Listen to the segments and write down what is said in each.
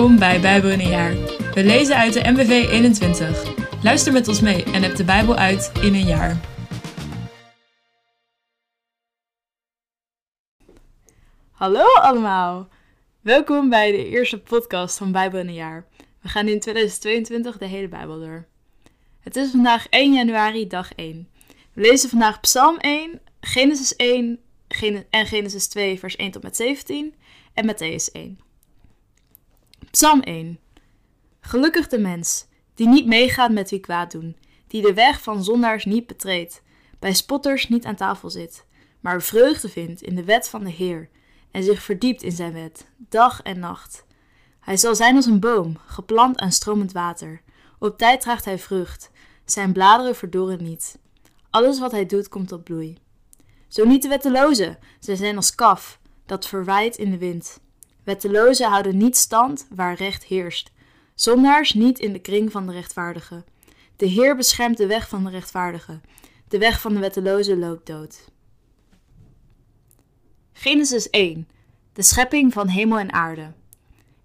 Welkom bij Bijbel in een jaar. We lezen uit de MBV 21. Luister met ons mee en heb de Bijbel uit in een jaar. Hallo allemaal! Welkom bij de eerste podcast van Bijbel in een jaar. We gaan in 2022 de hele Bijbel door. Het is vandaag 1 januari, dag 1. We lezen vandaag Psalm 1, Genesis 1 en Genesis 2, vers 1 tot met 17 en Matthäus 1. Psalm 1. Gelukkig de mens, die niet meegaat met wie kwaad doen, die de weg van zondaars niet betreedt, bij spotters niet aan tafel zit, maar vreugde vindt in de wet van de Heer en zich verdiept in zijn wet, dag en nacht. Hij zal zijn als een boom, geplant aan stromend water. Op tijd draagt hij vrucht, zijn bladeren verdorren niet. Alles wat hij doet komt tot bloei. Zo niet de wettelozen, zij zijn als kaf, dat verwijt in de wind. Wettelozen houden niet stand waar recht heerst. Zondaars niet in de kring van de rechtvaardigen. De Heer beschermt de weg van de rechtvaardigen. De weg van de wettelozen loopt dood. Genesis 1. De schepping van hemel en aarde.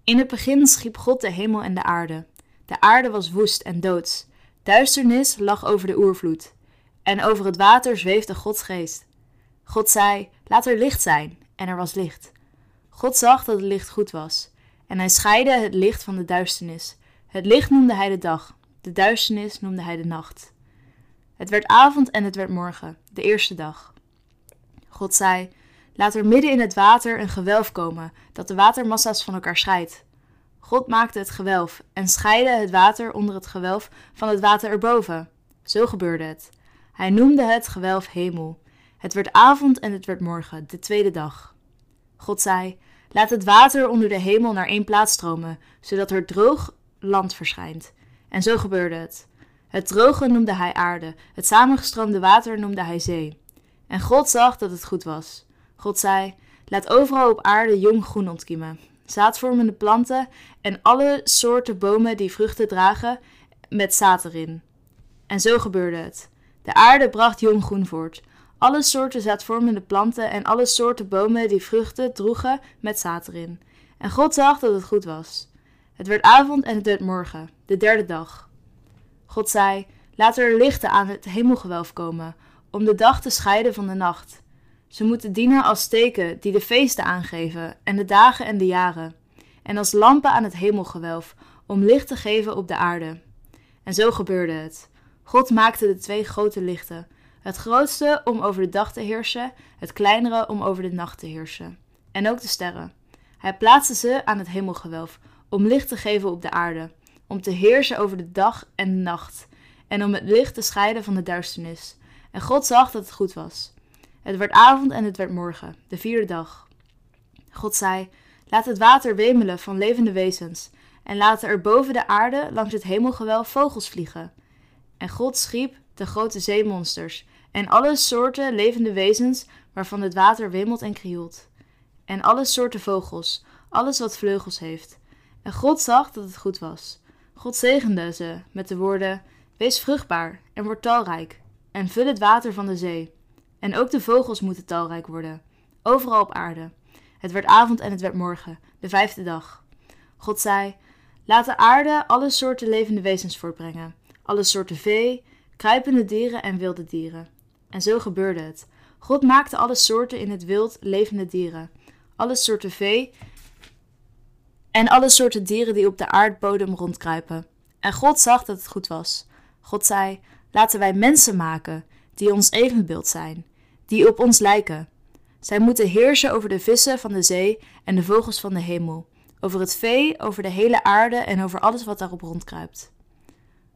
In het begin schiep God de hemel en de aarde. De aarde was woest en doods. Duisternis lag over de oervloed. En over het water zweefde Gods geest. God zei: Laat er licht zijn. En er was licht. God zag dat het licht goed was. En hij scheidde het licht van de duisternis. Het licht noemde hij de dag, de duisternis noemde hij de nacht. Het werd avond en het werd morgen, de eerste dag. God zei: Laat er midden in het water een gewelf komen, dat de watermassa's van elkaar scheidt. God maakte het gewelf en scheidde het water onder het gewelf van het water erboven. Zo gebeurde het. Hij noemde het gewelf hemel. Het werd avond en het werd morgen, de tweede dag. God zei: Laat het water onder de hemel naar één plaats stromen, zodat er droog land verschijnt. En zo gebeurde het. Het droge noemde hij aarde, het samengestroomde water noemde hij zee. En God zag dat het goed was. God zei: Laat overal op aarde jong groen ontkiemen, zaadvormende planten en alle soorten bomen die vruchten dragen met zaad erin. En zo gebeurde het. De aarde bracht jong groen voort, alle soorten zaadvormende planten en alle soorten bomen die vruchten droegen met zaad erin. En God zag dat het goed was. Het werd avond en het werd morgen, de derde dag. God zei: Laat er lichten aan het hemelgewelf komen, om de dag te scheiden van de nacht. Ze moeten dienen als steken die de feesten aangeven, en de dagen en de jaren, en als lampen aan het hemelgewelf, om licht te geven op de aarde. En zo gebeurde het. God maakte de twee grote lichten het grootste om over de dag te heersen, het kleinere om over de nacht te heersen. En ook de sterren. Hij plaatste ze aan het hemelgewelf, om licht te geven op de aarde, om te heersen over de dag en de nacht, en om het licht te scheiden van de duisternis. En God zag dat het goed was. Het werd avond en het werd morgen, de vierde dag. God zei: Laat het water wemelen van levende wezens, en laten er boven de aarde langs het hemelgewelf vogels vliegen. En God schiep de grote zeemonsters en alle soorten levende wezens waarvan het water wemelt en krioelt. En alle soorten vogels, alles wat vleugels heeft. En God zag dat het goed was. God zegende ze met de woorden: Wees vruchtbaar en word talrijk, en vul het water van de zee. En ook de vogels moeten talrijk worden, overal op aarde. Het werd avond en het werd morgen, de vijfde dag. God zei: Laat de aarde alle soorten levende wezens voortbrengen, alle soorten vee, kruipende dieren en wilde dieren. En zo gebeurde het. God maakte alle soorten in het wild levende dieren, alle soorten vee en alle soorten dieren die op de aardbodem rondkruipen. En God zag dat het goed was. God zei: Laten wij mensen maken, die ons evenbeeld zijn, die op ons lijken. Zij moeten heersen over de vissen van de zee en de vogels van de hemel, over het vee, over de hele aarde en over alles wat daarop rondkruipt.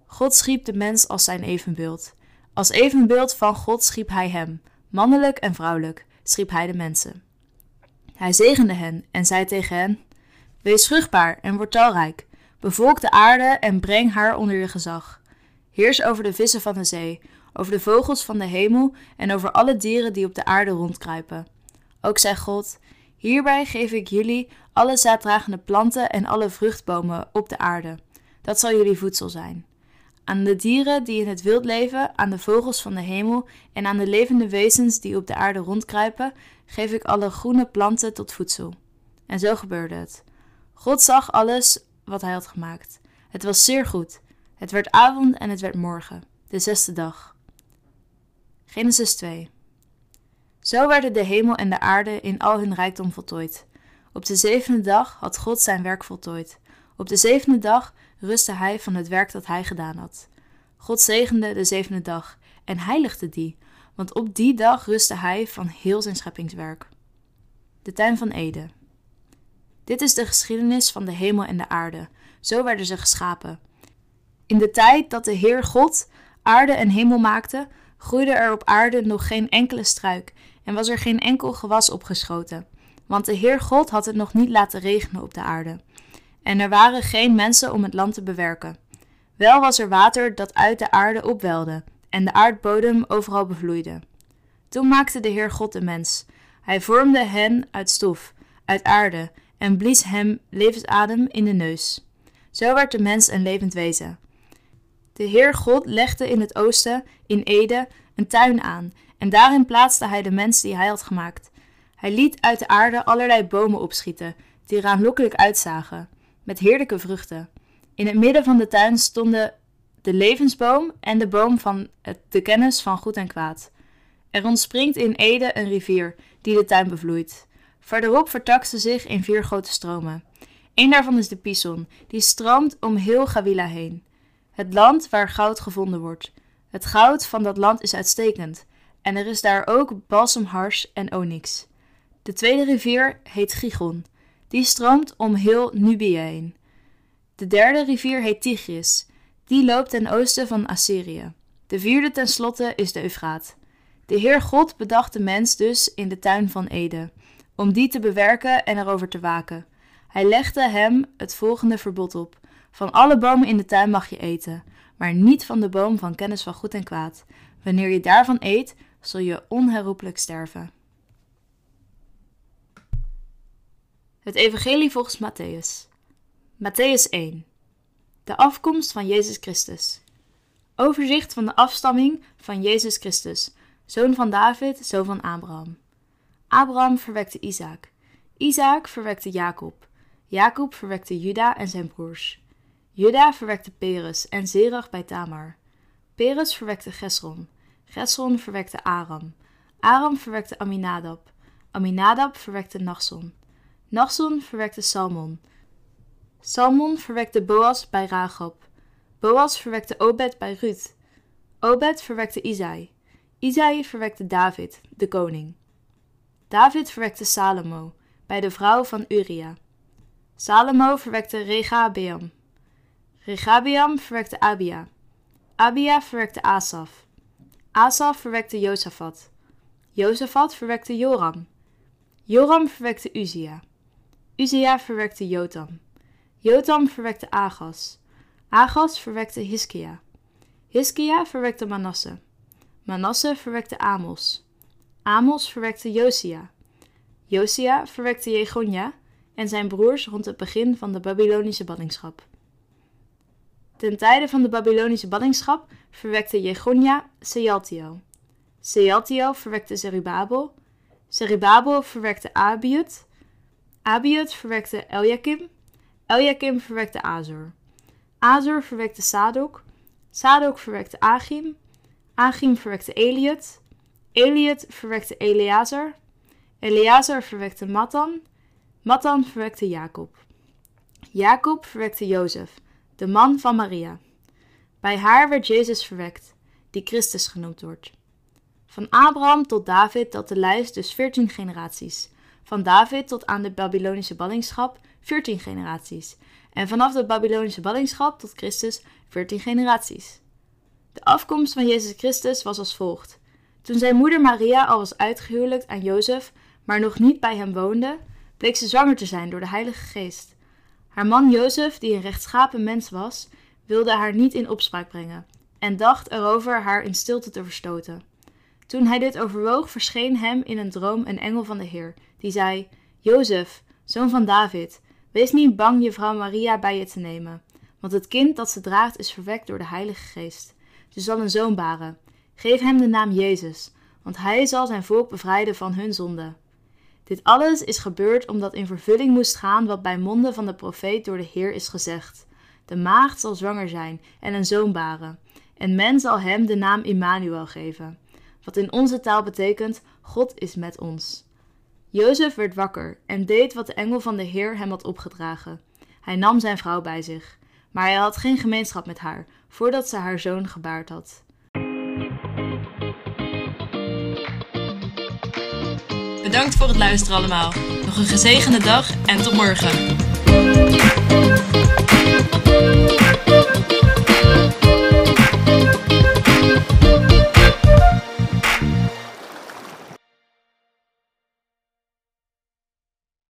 God schiep de mens als zijn evenbeeld. Als evenbeeld van God schiep hij hem, mannelijk en vrouwelijk, schiep hij de mensen. Hij zegende hen en zei tegen hen: Wees vruchtbaar en word talrijk. Bevolk de aarde en breng haar onder je gezag. Heers over de vissen van de zee, over de vogels van de hemel en over alle dieren die op de aarde rondkruipen. Ook zei God: Hierbij geef ik jullie alle zaaddragende planten en alle vruchtbomen op de aarde. Dat zal jullie voedsel zijn aan de dieren die in het wild leven, aan de vogels van de hemel en aan de levende wezens die op de aarde rondkruipen, geef ik alle groene planten tot voedsel. En zo gebeurde het. God zag alles wat hij had gemaakt. Het was zeer goed. Het werd avond en het werd morgen, de zesde dag. Genesis 2 Zo werden de hemel en de aarde in al hun rijkdom voltooid. Op de zevende dag had God zijn werk voltooid. Op de zevende dag rustte hij van het werk dat hij gedaan had. God zegende de zevende dag en heiligde die, want op die dag rustte hij van heel zijn scheppingswerk. De tuin van Eden. Dit is de geschiedenis van de hemel en de aarde. Zo werden ze geschapen. In de tijd dat de Heer God aarde en hemel maakte, groeide er op aarde nog geen enkele struik en was er geen enkel gewas opgeschoten. Want de Heer God had het nog niet laten regenen op de aarde. En er waren geen mensen om het land te bewerken. Wel was er water dat uit de aarde opwelde en de aardbodem overal bevloeide. Toen maakte de Heer God de mens. Hij vormde hen uit stof, uit aarde, en blies hem levensadem in de neus. Zo werd de mens een levend wezen. De Heer God legde in het oosten, in Ede, een tuin aan, en daarin plaatste hij de mens die hij had gemaakt. Hij liet uit de aarde allerlei bomen opschieten, die er aanlokkelijk uitzagen, met heerlijke vruchten. In het midden van de tuin stonden de levensboom en de boom van de kennis van goed en kwaad. Er ontspringt in Ede een rivier die de tuin bevloeit. Verderop vertakt ze zich in vier grote stromen. Eén daarvan is de Pison, die stroomt om heel Gawila heen. Het land waar goud gevonden wordt. Het goud van dat land is uitstekend, en er is daar ook balsemhars en onyx. De tweede rivier heet Gigon. Die stroomt om heel Nubië heen. De derde rivier heet Tigris. Die loopt ten oosten van Assyrië. De vierde tenslotte is de Eufraat. De Heer God bedacht de mens dus in de tuin van Eden, om die te bewerken en erover te waken. Hij legde hem het volgende verbod op: Van alle bomen in de tuin mag je eten, maar niet van de boom van kennis van goed en kwaad. Wanneer je daarvan eet, zul je onherroepelijk sterven. Het Evangelie volgens Matthäus. Matthäus 1. De afkomst van Jezus Christus. Overzicht van de afstamming van Jezus Christus, zoon van David, zoon van Abraham. Abraham verwekte Isaac. Isaac verwekte Jacob. Jacob verwekte Juda en zijn broers. Juda verwekte Peres en Zerach bij Tamar. Peres verwekte Gesron. Gesron verwekte Aram. Aram verwekte Aminadab. Aminadab verwekte Nachson. Nachson verwekte Salmon. Salmon verwekte Boas bij Ragab. Boas verwekte Obed bij Ruth. Obed verwekte Isai. Isai verwekte David, de koning. David verwekte Salomo bij de vrouw van Uria. Salomo verwekte Regabeam. Regabeam verwekte Abia. Abia verwekte Asaf. Asaf verwekte Jozafat. Jozafat verwekte Joram. Joram verwekte Uzia. Uzia verwekte Jotam. Jotam verwekte Agas. Agas verwekte Hiskia. Hiskia verwekte Manasse. Manasse verwekte Amos. Amos verwekte Josia. Josia verwekte Jegonja en zijn broers rond het begin van de Babylonische ballingschap. Ten tijde van de Babylonische ballingschap verwekte Jegonja Sealtiel. Sealtiel verwekte Zerubabel. Zerubabel verwekte Abiud. Abiud verwekte Eljakim. Eljakim verwekte Azor. Azor verwekte Sadok. Sadok verwekte Achim. Achim verwekte Eliud. Eliud verwekte Eleazar. Eleazar verwekte Matan. Matan verwekte Jacob. Jacob verwekte Jozef, de man van Maria. Bij haar werd Jezus verwekt, die Christus genoemd wordt. Van Abraham tot David telt de lijst dus veertien generaties. Van David tot aan de Babylonische ballingschap veertien generaties. En vanaf de Babylonische ballingschap tot Christus veertien generaties. De afkomst van Jezus Christus was als volgt. Toen zijn moeder Maria al was uitgehuwelijkt aan Jozef, maar nog niet bij hem woonde, bleek ze zwanger te zijn door de Heilige Geest. Haar man Jozef, die een rechtschapen mens was, wilde haar niet in opspraak brengen en dacht erover haar in stilte te verstoten. Toen hij dit overwoog, verscheen hem in een droom een engel van de Heer, die zei: Jozef, zoon van David, wees niet bang je vrouw Maria bij je te nemen, want het kind dat ze draagt is verwekt door de Heilige Geest. Ze zal een zoon baren. Geef hem de naam Jezus, want hij zal zijn volk bevrijden van hun zonde. Dit alles is gebeurd omdat in vervulling moest gaan wat bij monden van de profeet door de Heer is gezegd. De maagd zal zwanger zijn en een zoon baren. En men zal hem de naam Immanuel geven. Wat in onze taal betekent: God is met ons. Jozef werd wakker en deed wat de engel van de Heer hem had opgedragen. Hij nam zijn vrouw bij zich, maar hij had geen gemeenschap met haar voordat ze haar zoon gebaard had. Bedankt voor het luisteren allemaal. Nog een gezegende dag en tot morgen.